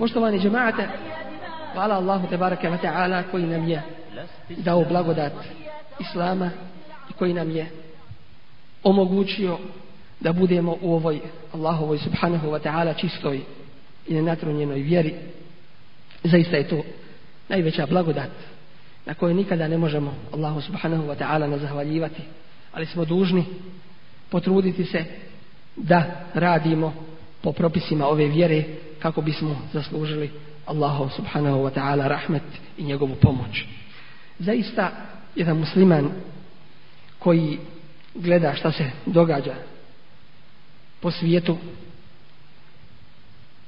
Poštovani džemate, hvala Allahu te barake ta'ala koji nam je dao blagodat Islama i koji nam je omogućio da budemo u ovoj Allahovoj subhanahu wa ta'ala čistoj i nenatrunjenoj vjeri. Zaista je to najveća blagodat na kojoj nikada ne možemo Allahu subhanahu wa ta'ala ali smo dužni potruditi se da radimo po propisima ove vjere kako bismo zaslužili Allahu subhanahu wa ta'ala rahmet i njegovu pomoć. Zaista jedan musliman koji gleda šta se događa po svijetu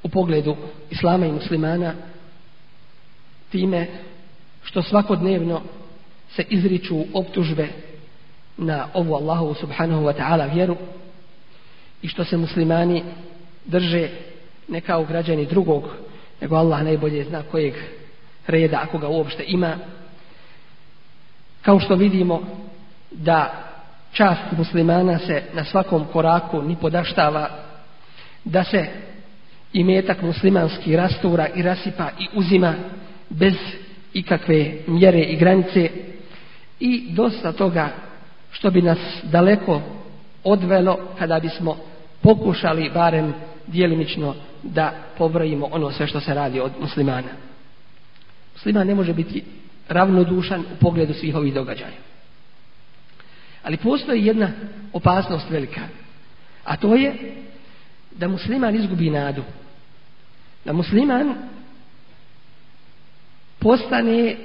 u pogledu islama i muslimana time što svakodnevno se izriču optužbe na ovu Allahu subhanahu wa ta'ala vjeru i što se muslimani drže ne kao građani drugog, nego Allah najbolje zna kojeg reda, ako ga uopšte ima. Kao što vidimo da čast muslimana se na svakom koraku ni podaštava, da se imetak muslimanski rastura i rasipa i uzima bez ikakve mjere i granice i dosta toga što bi nas daleko odvelo kada bismo pokušali barem dijelimično da pobrojimo ono sve što se radi od muslimana. Musliman ne može biti ravnodušan u pogledu svih ovih događaja. Ali postoji jedna opasnost velika, a to je da musliman izgubi nadu. Da musliman postane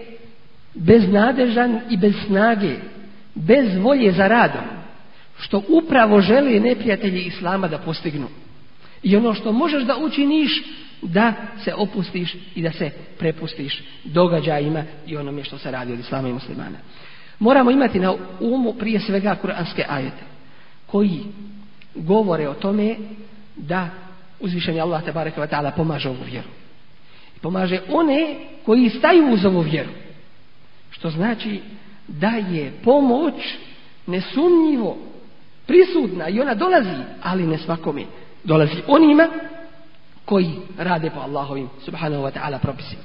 beznadežan i bez snage, bez volje za radom, što upravo žele neprijatelji Islama da postignu. I ono što možeš da učiniš, da se opustiš i da se prepustiš događajima i onome što se radi od islama i muslimana. Moramo imati na umu prije svega kuranske ajete koji govore o tome da uzvišenje Allah tabaraka pomaže ovu vjeru. Pomaže one koji staju uz ovu vjeru. Što znači da je pomoć nesumnjivo prisutna i ona dolazi, ali ne svakome dolazi onima koji rade po Allahovim subhanahu wa ta'ala propisima.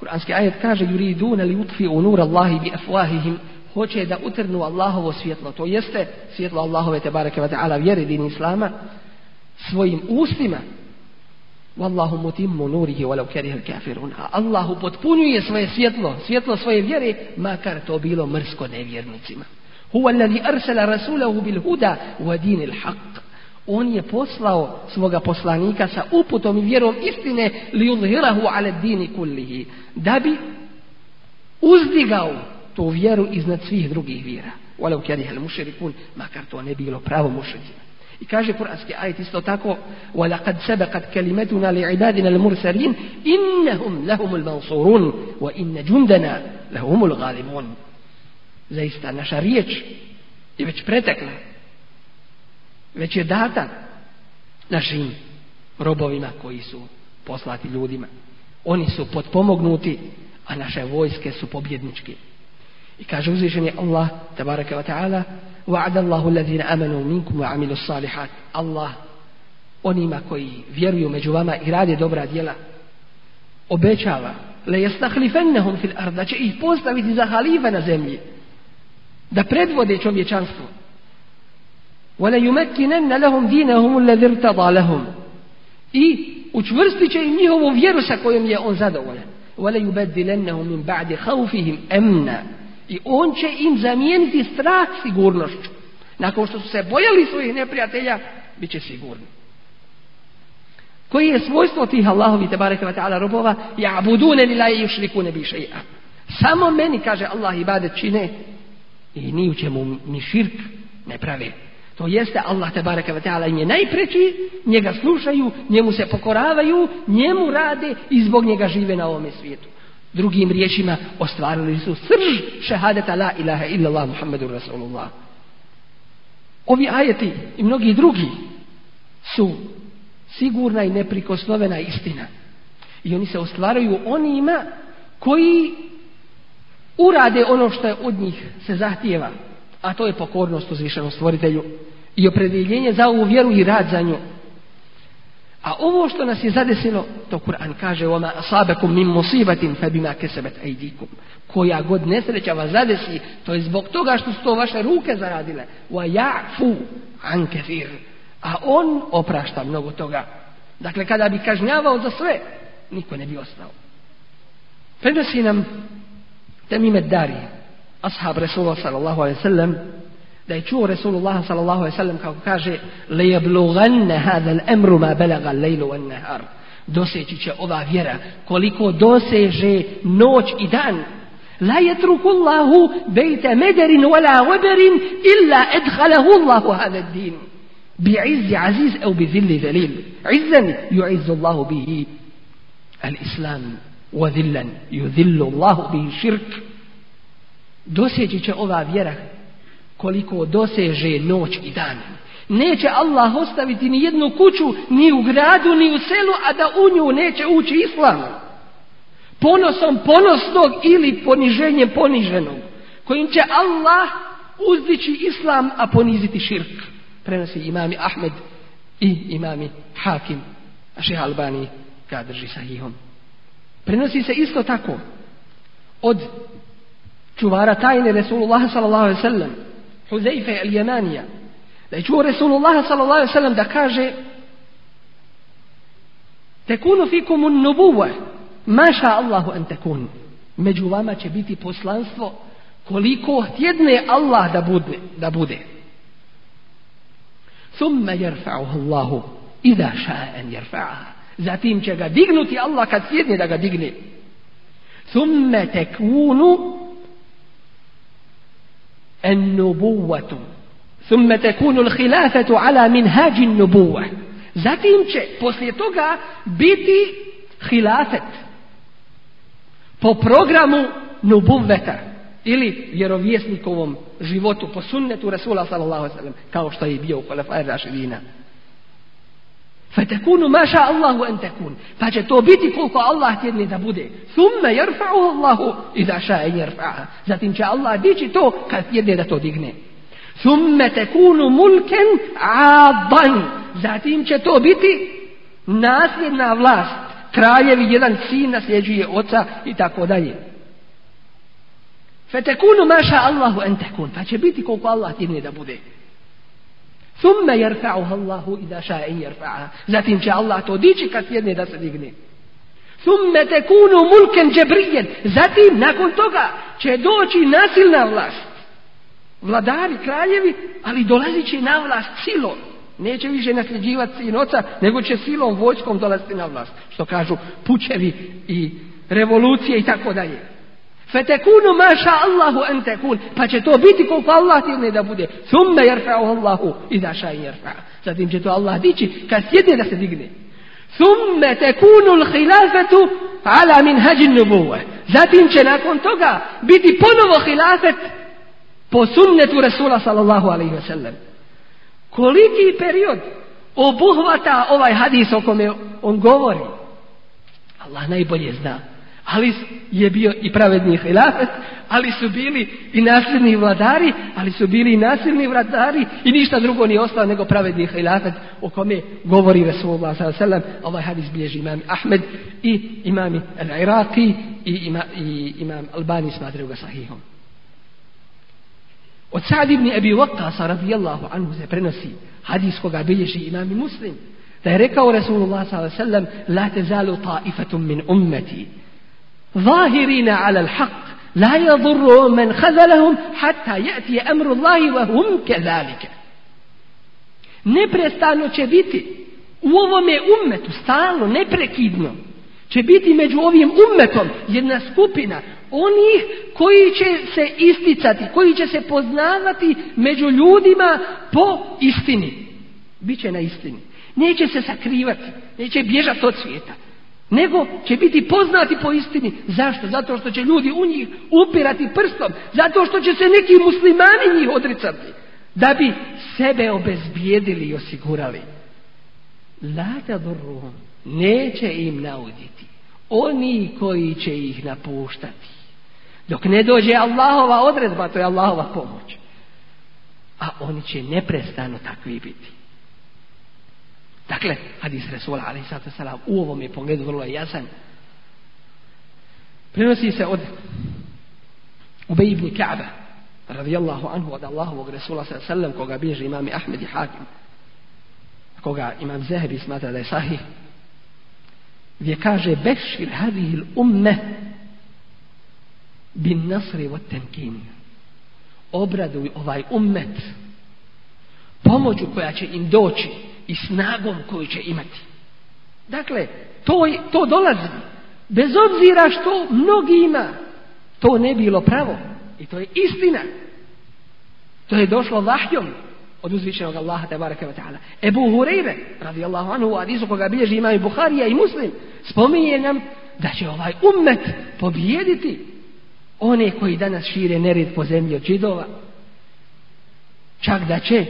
Kur'anski ajet kaže yuriduna li yutfi'u nur Allahi bi afwahihim hoće da utrnu Allahovo svjetlo. To jeste svjetlo Allahove te bareke ve taala vjeri din islama svojim ustima. Wallahu mutimmu nurihi walau karihal kafirun. Allahu Allah svoje svjetlo, svjetlo svoje vjere makar to bilo mrsko nevjernicima. Huwa alladhi arsala rasulahu bil huda wa dinil haqq. On je poslao svoga poslanika sa uputom i vjerom istine li uzhirahu ale dini kullihi. Da bi uzdigao tu vjeru iznad svih drugih vjera. Walau kerihel mušerikun, makar to ne bilo pravo mušerikun. I kaže kuranski ajt isto tako وَلَقَدْ سَبَقَتْ كَلِمَتُنَا لِعِبَادِنَا الْمُرْسَلِينَ إِنَّهُمْ mansurun wa وَإِنَّ جُنْدَنَا لَهُمُ الْغَالِبُونَ Zaista naša riječ je već pretekla već je data našim robovima koji su poslati ljudima. Oni su potpomognuti, a naše vojske su pobjedničke. I kaže je Allah, tabaraka wa ta'ala, وَعَدَ اللَّهُ الَّذِينَ أَمَنُوا مِنْكُمْ وَعَمِلُوا Allah onima koji vjeruju među vama i rade dobra djela obećava le fil da će ih postaviti za halifa na zemlji da predvode čovječanstvo وَلَيُمَكِّنَنَّ لَهُمْ دِينَهُمُ الَّذِي ارْتَضَى لَهُمْ I učvrstit će im njihovu vjeru sa kojom je on zadovoljan. yubaddilannahu min ba'di khawfihim emna I on će im zamijeniti strah sigurnošću. Nakon što su se bojali svojih neprijatelja, bit će sigurni. Koji je svojstvo tih Allahovi te bareke ta'ala robova? Ja budune li i šliku ne biše Samo meni, kaže Allah, ibadet čine i ni u čemu ni širk ne prave. To jeste Allah te bareke ve taala im je njega slušaju, njemu se pokoravaju, njemu rade i zbog njega žive na ovome svijetu. Drugim riječima ostvarili su srž šehadeta la ilaha illallah Muhammedur Rasulullah. Ovi ajeti i mnogi drugi su sigurna i neprikosnovena istina. I oni se ostvaraju onima koji urade ono što je od njih se zahtijeva a to je pokornost uzvišenom stvoritelju i opredjeljenje za ovu vjeru i rad za nju. A ovo što nas je zadesilo, to Kur'an kaže ona sabakum mim musibatin bima kasabat aydikum. Koja god nesreća vas zadesi, to je zbog toga što su to vaše ruke zaradile. Wa ya'fu an A on oprašta mnogo toga. Dakle, kada bi kažnjavao za sve, niko ne bi ostao. Prenosi nam Temime Darije ashab Resula sallallahu alaihi sallam da je čuo Resulullah sallallahu alaihi sallam kako kaže lejabluganne hadal emru ma belaga lejlu an nehar doseći će ova vjera koliko doseže noć i dan la Allahu لا يترك الله بيت مدر ولا وبر إلا أدخله الله هذا الدين بعز عزيز أو بذل ذليل عزا Allahu bihi al islam وذلا يذل الله به شرك Dosjeći će ova vjera koliko doseže noć i dan. Neće Allah ostaviti ni jednu kuću, ni u gradu, ni u selu, a da u nju neće ući islam. Ponosom ponosnog ili poniženjem poniženog. Kojim će Allah uzdići islam, a poniziti širk. Prenosi imami Ahmed i imami Hakim. A šeha Albani ga drži sahihom. Prenosi se isto tako od čuvara tajne Resulullah sallallahu sallam Huzeife al Jemanija da je čuo Resulullah sallallahu sallam da kaže tekunu fikumun nubuwa maša Allahu an tekun među vama će biti poslanstvo koliko htjedne Allah da, bude. da bude thumma jerfa'uhu Allahu idha ša'en jerfa'aha zatim će ga dignuti Allah kad sjedne da ga digne thumme tekunu النبوة ثم تكون الخلافة على منهاج النبوة zatim će poslije toga biti hilatet po programu nubuveta ili vjerovjesnikovom životu po sunnetu Rasula sallallahu alejhi ve kao što je bio u Kalafaj Rashidina Fetekunu maša Allahu en tekun. Pa će to biti koliko Allah tjedni da bude. Thumma jerfa'u Allahu i daša en Zatim će Allah dići to kad tjedne da to digne. Thumma tekunu munken adan. Zatim će to biti nasljedna vlast. Kraljevi jedan sin nasljeđuje oca i tako dalje. Fetekunu maša Allahu en tekun. Pa će biti koliko Allah tjedni da bude. Thumma yarfa'uha Allahu idha sha'a Zatim će Allah to dići kad sjedne da se digne. Thumma takunu mulkan jabriyan. Zatim, nakon toga, će doći nasilna vlast. Vladari, kraljevi, ali dolazit će na vlast silom. Neće više nasljeđivati i oca, nego će silom, vojskom dolaziti na vlast. Što kažu pučevi i revolucije i tako dalje. Fetekunu maša Allahu en tekun. Pa će to biti koliko Allah ti da bude. Thumme jerfa'u Allahu. I daša i Zatim će to Allah dići kad sjedne da se digne. Thumme tekunu l'hilafetu ala min hađin nubuwe. Zatim će nakon toga biti ponovo hilafet po sunnetu Resula sallallahu alaihi ve sellem. Koliki period obuhvata ovaj hadis o kome on govori? Allah najbolje zna ali je bio i pravedni hilafet, ali su bili i nasilni vladari, ali su bili i nasilni vladari i ništa drugo nije ostalo nego pravedni hilafet o kome govori Rasulullah s.a.v. Ovaj hadis bilježi imam Ahmed i imam Al-Iraqi i, i imam Albani smatraju ga sahihom. Od Sa'd ibn Abi Waqqasa radijallahu anhu se prenosi hadis koga bilježi imam muslim da je rekao Rasulullah s.a.v. La tezalu ta'ifatum min ummeti ظاهرين على الحق لا يضرهم من خذلهم حتى يأتي أمر الله وهم كذلك neprestano će biti u ovome ummetu, stalno, neprekidno, će biti među ovim ummetom jedna skupina onih koji će se isticati, koji će se poznavati među ljudima po istini. bit će na istini. Neće se sakrivati, neće bježati od svijeta. Nego će biti poznati po istini. Zašto? Zato što će ljudi u njih upirati prstom. Zato što će se neki muslimani njih odricati. Da bi sebe obezbijedili i osigurali. Lata burruhum. Neće im nauditi. Oni koji će ih napuštati. Dok ne dođe Allahova odredba, to je Allahova pomoć. A oni će neprestano takvi biti. Dakle, hadis Resula ali sada u ovom je pogledu vrlo jasan. Prenosi se od Ubej ibn Ka'ba radijallahu anhu od Allahovog Resula sallam koga bježi imam Ahmed i Hakim koga imam Zehebi smatra da je sahih gdje kaže bešir hadihil umme bin nasri vod tenkin obraduj ovaj ummet pomoću koja će im doći i snagom koju će imati. Dakle, to, to dolazi. Bez obzira što mnogi ima, to ne bilo pravo. I to je istina. To je došlo vahjom od uzvičenog Allaha tabaraka wa ta'ala. Ebu Hureyre, radijallahu anhu, u koga bilježi ima i Buharija i Muslim, spominje nam da će ovaj ummet pobijediti one koji danas šire nered po zemlji od židova. Čak da će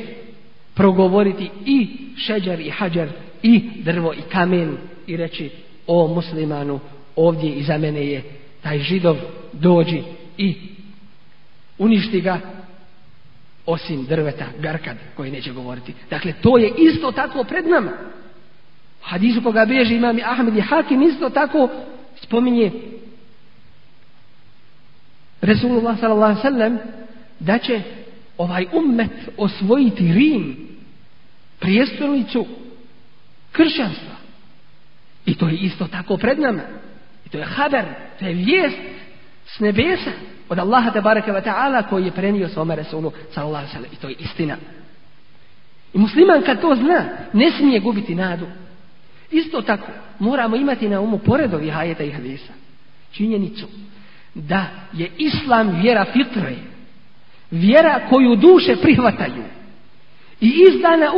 progovoriti i šeđar i hađer i drvo i kamen i reći o muslimanu ovdje iza mene je taj židov dođi i uništi ga osim drveta garkad koji neće govoriti. Dakle, to je isto tako pred nama. Hadisu koga bježi imam Ahmed i Hakim isto tako spominje Resulullah s.a.v. da će ovaj ummet osvojiti Rim, prijestolnicu kršćanstva. I to je isto tako pred nama. I to je haber, to je vijest s nebesa od Allaha baraka wa ta'ala koji je prenio svome Resulu sallallahu sallam. I to je istina. I musliman kad to zna, ne smije gubiti nadu. Isto tako, moramo imati na umu pored ovih ajeta i hadisa. Činjenicu da je islam vjera fitre, Vjera koju duše prihvataju. I iz dana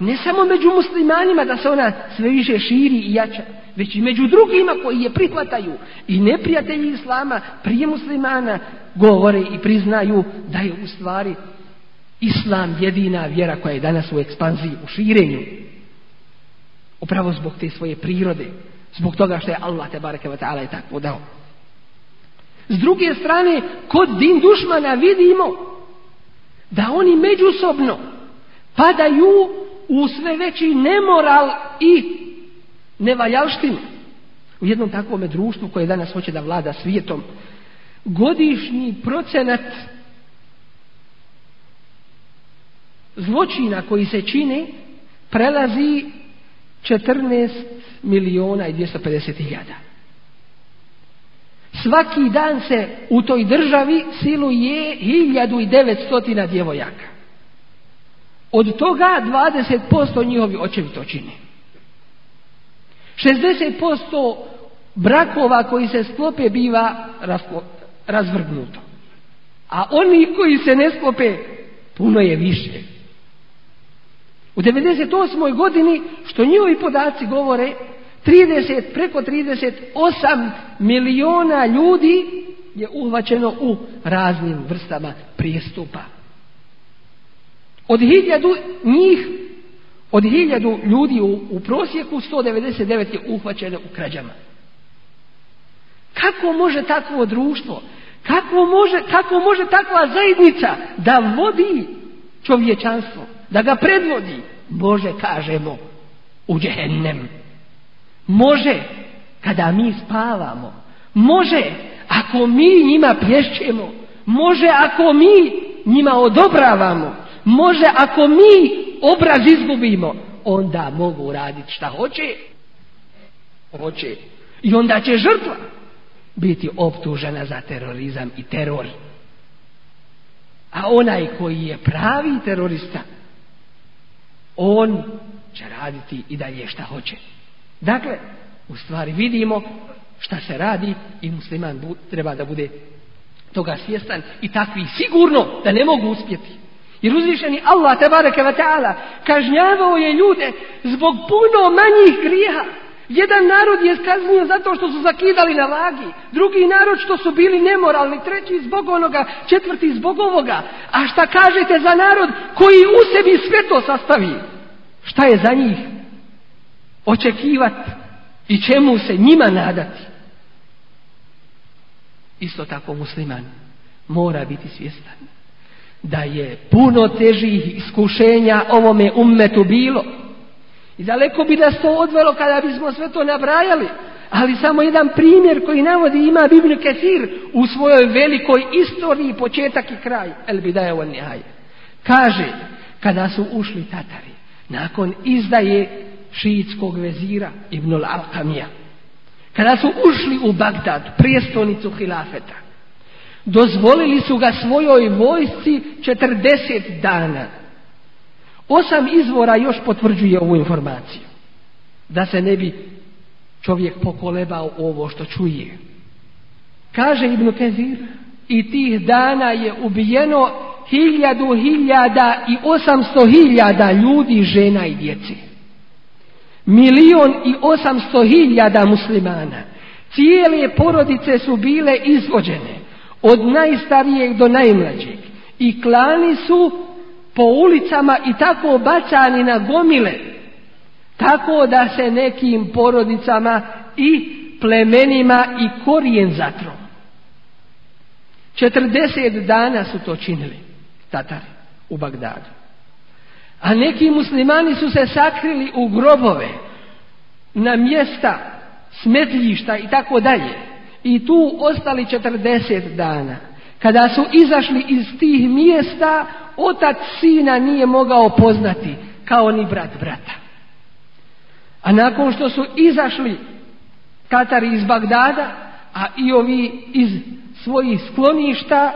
ne samo među muslimanima da se ona sve više širi i jača, već i među drugima koji je prihvataju. I neprijatelji Islama prije muslimana govore i priznaju da je u stvari Islam jedina vjera koja je danas u ekspanziji, u širenju. Upravo zbog te svoje prirode, zbog toga što je Allah te bareke taala je tako dao. S druge strane, kod din dušmana vidimo da oni međusobno padaju u sve veći nemoral i nevaljaštinu U jednom takvom društvu koje danas hoće da vlada svijetom, godišnji procenat zločina koji se čini prelazi 14 miliona i 250 hiljada. Svaki dan se u toj državi siluje 1900 djevojaka. Od toga 20% njihovi očevi to čini. 60% brakova koji se sklope biva razvrgnuto. A oni koji se ne sklope puno je više. U 98. godini, što njihovi podaci govore, 30, preko 38 milijuna ljudi je uhvaćeno u raznim vrstama prijestupa. Od hiljadu njih, od hiljadu ljudi u, u prosjeku, 199 je uhvaćeno u krađama. Kako može takvo društvo, kako može, kako može takva zajednica da vodi čovječanstvo, da ga predvodi? Bože, kažemo, u džehennem. Može kada mi spavamo. Može ako mi njima plješćemo. Može ako mi njima odobravamo. Može ako mi obraz izgubimo. Onda mogu raditi šta hoće. Hoće. I onda će žrtva biti optužena za terorizam i teror. A onaj koji je pravi terorista, on će raditi i dalje šta hoće. Dakle, u stvari vidimo šta se radi i musliman treba da bude toga svjestan i takvi sigurno da ne mogu uspjeti. Jer uzvišeni Allah tabaraka wa ta'ala kažnjavao je ljude zbog puno manjih griha. Jedan narod je kaznio zato što su zakidali na lagi, drugi narod što su bili nemoralni, treći zbog onoga, četvrti zbog ovoga. A šta kažete za narod koji u sebi sve to sastavi? Šta je za njih očekivati i čemu se njima nadati. Isto tako musliman mora biti svjestan da je puno težih iskušenja ovome ummetu bilo. I daleko bi nas to odvelo kada bismo sve to nabrajali. Ali samo jedan primjer koji navodi ima Bibliju Kesir u svojoj velikoj istoriji početak i kraj. El daje on Kaže, kada su ušli Tatari, nakon izdaje šiitskog vezira Ibnul Alkamija. Kada su ušli u Bagdad, prijestolnicu Hilafeta, dozvolili su ga svojoj vojsci 40 dana. Osam izvora još potvrđuje ovu informaciju. Da se ne bi čovjek pokolebao ovo što čuje. Kaže Ibn Kezir, i tih dana je ubijeno hiljadu hiljada i osamsto hiljada ljudi, žena i djeci. Milion i osamsto hiljada muslimana. Cijele porodice su bile izvođene, od najstarijeg do najmlađeg. I klani su po ulicama i tako bacani na gomile. Tako da se nekim porodicama i plemenima i korijen zatro. 40 dana su to činili Tatari u Bagdadu. A neki muslimani su se sakrili u grobove, na mjesta, smetljišta i tako dalje. I tu ostali 40 dana. Kada su izašli iz tih mjesta, otac sina nije mogao poznati, kao ni brat brata. A nakon što su izašli Katari iz Bagdada, a i ovi iz svojih skloništa,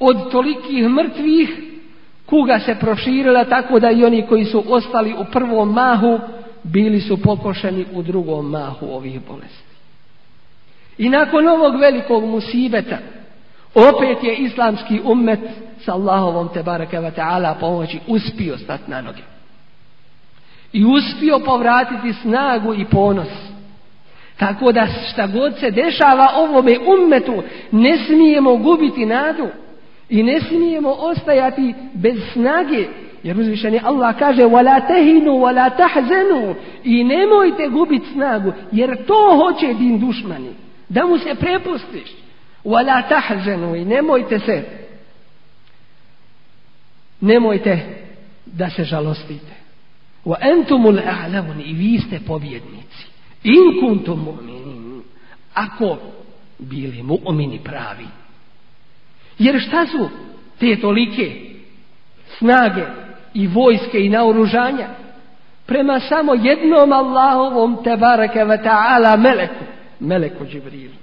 od tolikih mrtvih, kuga se proširila tako da i oni koji su ostali u prvom mahu bili su pokošeni u drugom mahu ovih bolesti. I nakon ovog velikog musibeta opet je islamski ummet sa Allahovom te barakeva ta'ala pomoći uspio stati na noge. I uspio povratiti snagu i ponos. Tako da šta god se dešava ovome ummetu ne smijemo gubiti nadu. I ne smijemo ostajati bez snage. Jer uzvišeni Allah kaže وَلَا تَهِنُوا وَلَا تَحْزَنُوا I nemojte gubit snagu. Jer to hoće din dušmani. Da mu se prepustiš. وَلَا تَحْزَنُوا I nemojte se. Nemojte da se žalostite. وَأَنْتُمُ الْأَعْلَوْنِ I vi ste pobjednici. In kuntum Ako bili mu'mini pravi. Jer šta su te tolike snage i vojske i naoružanja prema samo jednom Allahovom tebareke ve ta'ala meleku, meleku Džibrilu,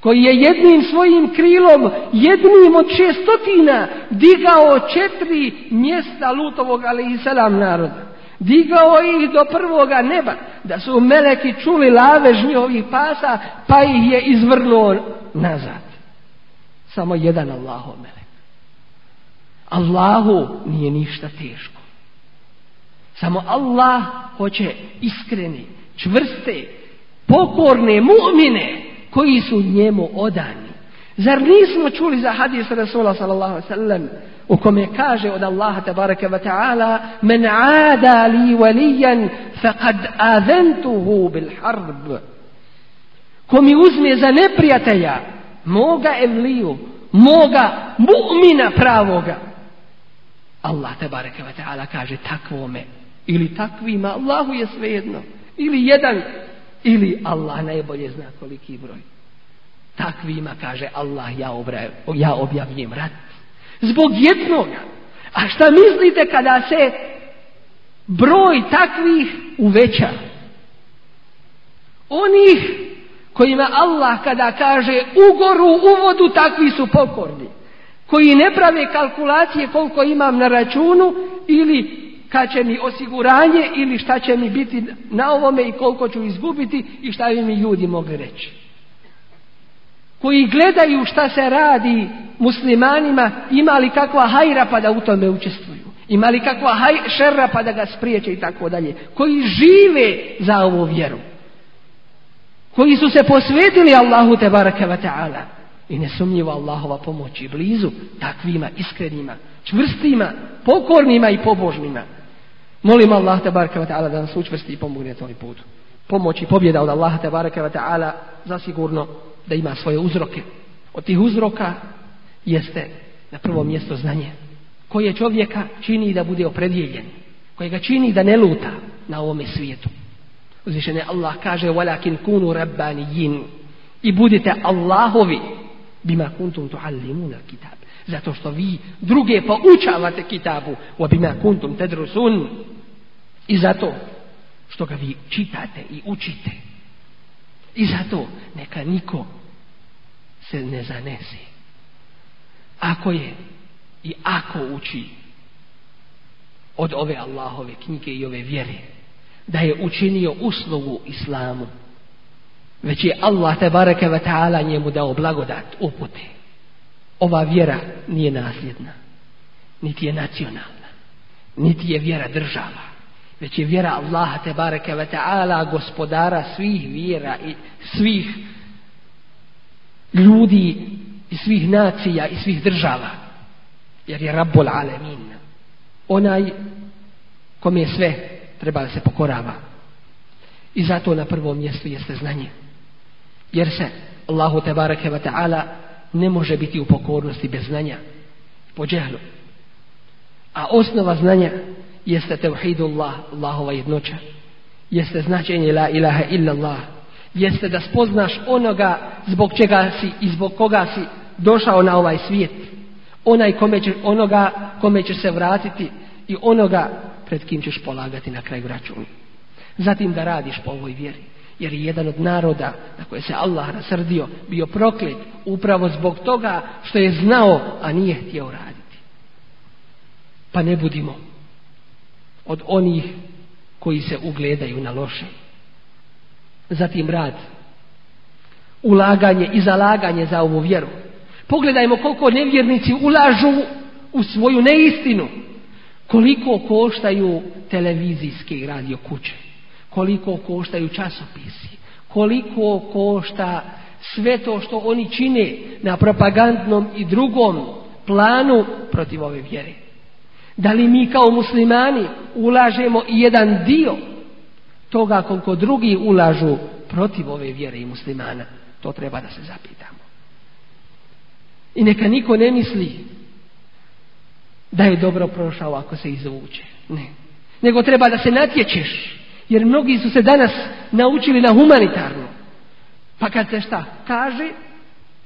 koji je jednim svojim krilom, jednim od šestotina, digao četiri mjesta lutovog, ali i selam naroda. Digao ih do prvoga neba, da su meleki čuli lavež njihovih pasa, pa ih je izvrnuo nazad. Samo jedan Allahov melek. Allahu nije ništa teško. Samo Allah hoće iskreni, čvrste, pokorne mu'mine koji su njemu odani. Zar nismo čuli za hadis Rasula sallallahu sallam u kome kaže od Allaha tabaraka wa ta'ala men aada li valijan faqad bil harb ko mi uzme za neprijatelja moga emliju moga mu'mina pravoga. Allah te bareke ve kaže takvome ili takvima Allahu je svejedno ili jedan ili Allah najbolje zna koliki broj. Takvima kaže Allah ja, obra, ja rat. Zbog jednoga. A šta mislite kada se broj takvih uveća? Onih kojima Allah kada kaže goru, u vodu takvi su pokorni koji ne prave kalkulacije koliko imam na računu ili kad će mi osiguranje ili šta će mi biti na ovome i koliko ću izgubiti i šta bi mi ljudi mogli reći. Koji gledaju šta se radi muslimanima ima li kakva hajra pa da u tome učestvuju. Ima li kakva šera pa da ga spriječe i tako dalje. Koji žive za ovu vjeru koji su se posvetili Allahu te barakeva ta'ala i nesumnjivo Allahova pomoć i blizu takvima, iskrenima, čvrstima, pokornima i pobožnima. Molim Allah te barakeva ta'ala da nas učvrsti i pomogne tom putu. Pomoć i pobjeda od Allaha te barakeva ta'ala zasigurno da ima svoje uzroke. Od tih uzroka jeste na prvo mjesto znanje koje čovjeka čini da bude opredjeljen, koje ga čini da ne luta na ovome svijetu. Uzvišen Allah kaže Walakin kunu rabbaniyin I budite Allahovi Bima kuntum tuallimuna kitab Zato što vi druge poučavate kitabu Wa bima kuntum I zato što ga vi čitate i učite I zato neka niko se ne zanese Ako je i ako uči od ove Allahove knjige i ove vjere da je učinio uslugu islamu. Već je Allah bareke ve taala njemu dao blagodat upute. Ova vjera nije nasljedna, niti je nacionalna, niti je vjera država, već je vjera Allaha bareke ve taala gospodara svih vjera i svih ljudi i svih nacija i svih država. Jer je Rabbul Alemin. Onaj kom je sve treba da se pokorava. I zato na prvom mjestu jeste znanje. Jer se Allahu te ta'ala ne može biti u pokornosti bez znanja. Po džehlu. A osnova znanja jeste tevhidullah, Allahova jednoća. Jeste značenje la ilaha Allah. Jeste da spoznaš onoga zbog čega si i zbog koga si došao na ovaj svijet. Onaj kome će, onoga kome ćeš se vratiti i onoga pred kim ćeš polagati na kraju računa. Zatim da radiš po ovoj vjeri. Jer je jedan od naroda na koje se Allah rasrdio bio proklet upravo zbog toga što je znao, a nije htio raditi. Pa ne budimo od onih koji se ugledaju na loše. Zatim rad. Ulaganje i zalaganje za ovu vjeru. Pogledajmo koliko nevjernici ulažu u svoju neistinu koliko koštaju televizijske radio kuće? Koliko koštaju časopisi? Koliko košta sve to što oni čine na propagandnom i drugom planu protiv ove vjere? Da li mi kao muslimani ulažemo i jedan dio toga koliko drugi ulažu protiv ove vjere i muslimana? To treba da se zapitamo. I neka niko ne misli da je dobro prošao ako se izvuče. Ne. Nego treba da se natječeš. Jer mnogi su se danas naučili na humanitarno. Pa kad se šta kaže,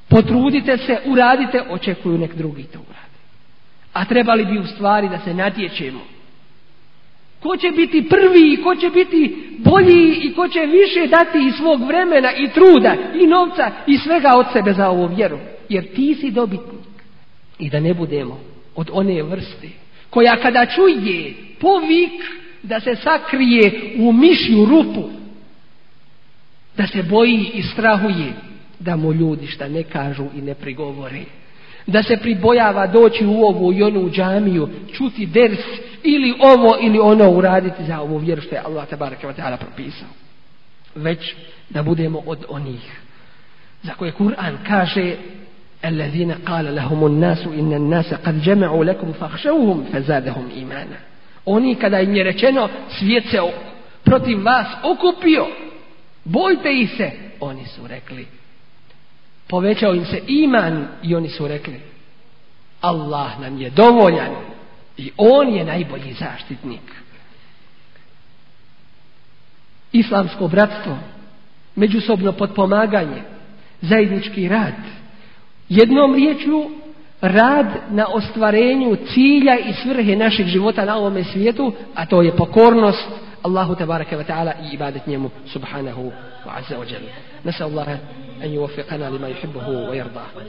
potrudite se, uradite, očekuju nek drugi to uradi. A trebali bi u stvari da se natječemo. Ko će biti prvi i ko će biti bolji i ko će više dati i svog vremena i truda i novca i svega od sebe za ovu vjeru. Jer ti si dobitnik. I da ne budemo od one vrste koja kada čuje povik da se sakrije u mišju rupu da se boji i strahuje da mu ljudi šta ne kažu i ne prigovore da se pribojava doći u ovu i onu džamiju čuti ders ili ovo ili ono uraditi za ovu vjeru što je Allah tabaraka wa propisao već da budemo od onih za koje Kur'an kaže الذين قال لهم الناس إن الناس قد جمعوا لكم فاخشوهم فزادهم إيمانا oni kada im je rečeno svijet se protiv vas okupio bojte ih se oni su rekli povećao im se iman i oni su rekli Allah nam je dovoljan i on je najbolji zaštitnik islamsko bratstvo međusobno potpomaganje zajednički rad Jednom riječju, rad na ostvarenju cilja i svrhe našeg života na ovome svijetu, a to je pokornost Allahu tabaraka wa ta'ala i ibadet njemu subhanahu wa azza wa Nasa Allah an lima wa